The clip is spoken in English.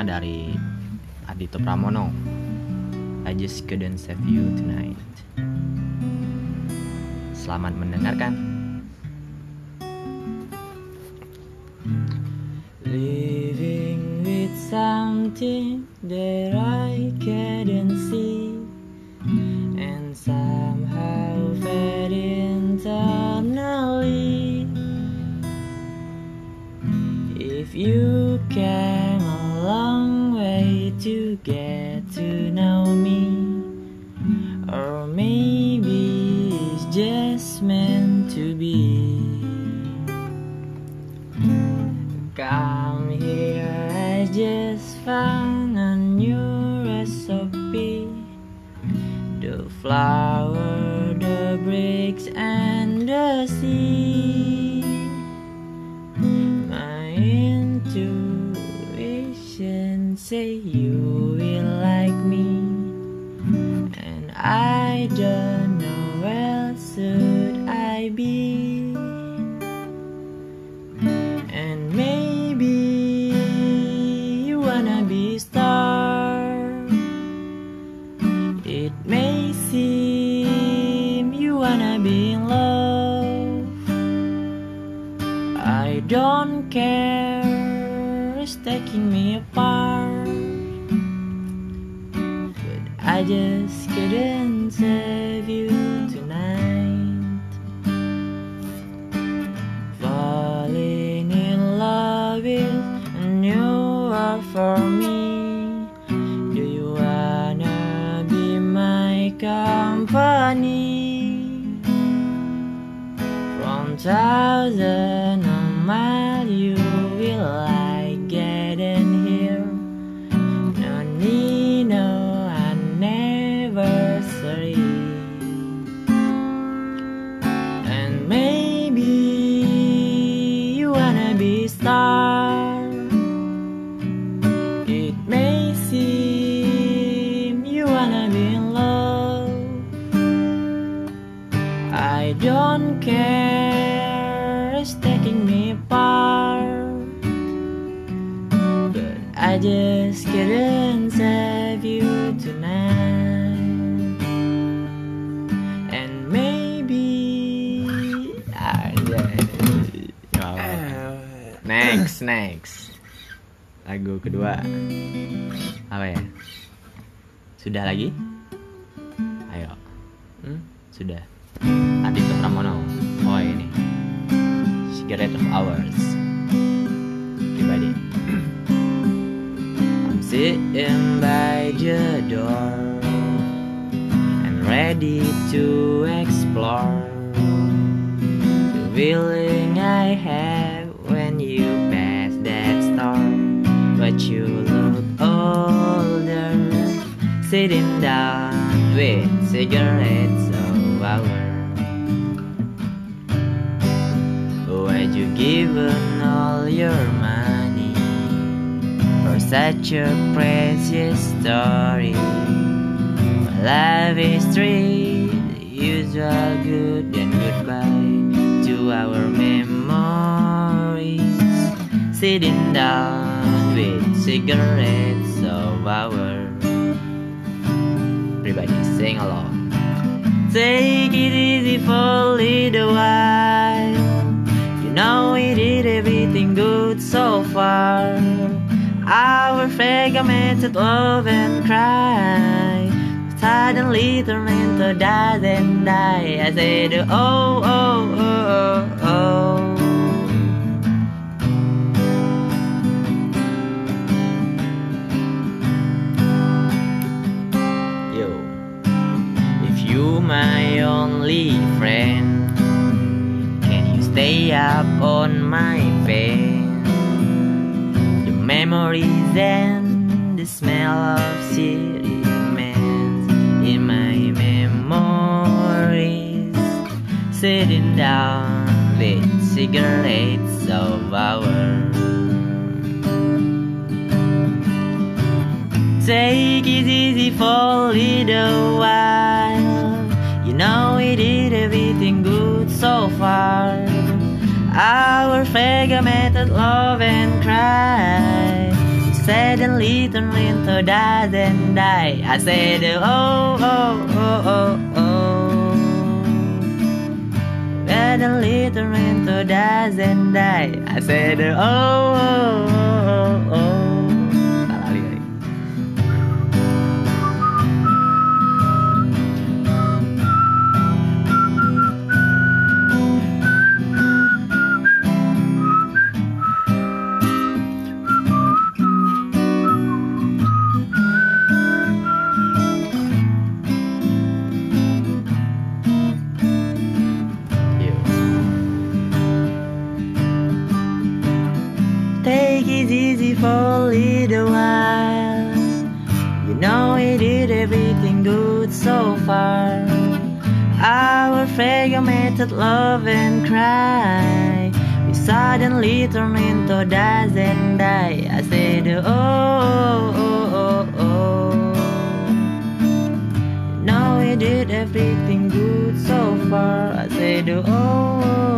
pertama dari Adito Pramono. I just couldn't save you tonight. Selamat mendengarkan. Living with something that I couldn't see get to know me, or maybe it's just meant to be. Come here, I just found a new recipe. The flour, the bricks, and the sea. My intuition say you It may seem you wanna be in love. I don't care, it's taking me apart. But I just couldn't save you thousand of miles you will like getting here. No need no anniversary. And maybe you wanna be star. It may seem you wanna be in love. I don't care, just couldn't save you tonight. And maybe I Wow. Next, next. Lagu kedua. Apa ya? Sudah lagi? Ayo. Hmm? Sudah. Adito Pramono. Oh ini. Cigarette of Hours. Pribadi. Sitting by the door and ready to explore the feeling I have when you pass that store. But you look older, sitting down with cigarettes of our. Why'd you given all your money such a precious story? Life is the usual good and goodbye to our memories. Sitting down with cigarettes of our. Everybody sing along. Take it easy for a little while. You know we did everything good so far. Our fragmented love and cry suddenly turn into dust and die. I said, oh, oh, oh, oh, oh. Yo, if you my only friend, can you stay up on my bed? Memories and the smell of cement in my memories, sitting down with cigarettes of ours. Take it easy for a little while. You know we did everything good so far. Our fragmented love and cry suddenly turned into dust and die. I said, oh, oh, oh, oh, oh. Suddenly turned into dust and die. I said, oh, oh, oh, oh. oh. Know we did everything good so far. Our fragmented love and cry. We suddenly turn into dust and die. I said, oh, oh, oh, oh. oh. Know we did everything good so far. I said, oh, oh, oh.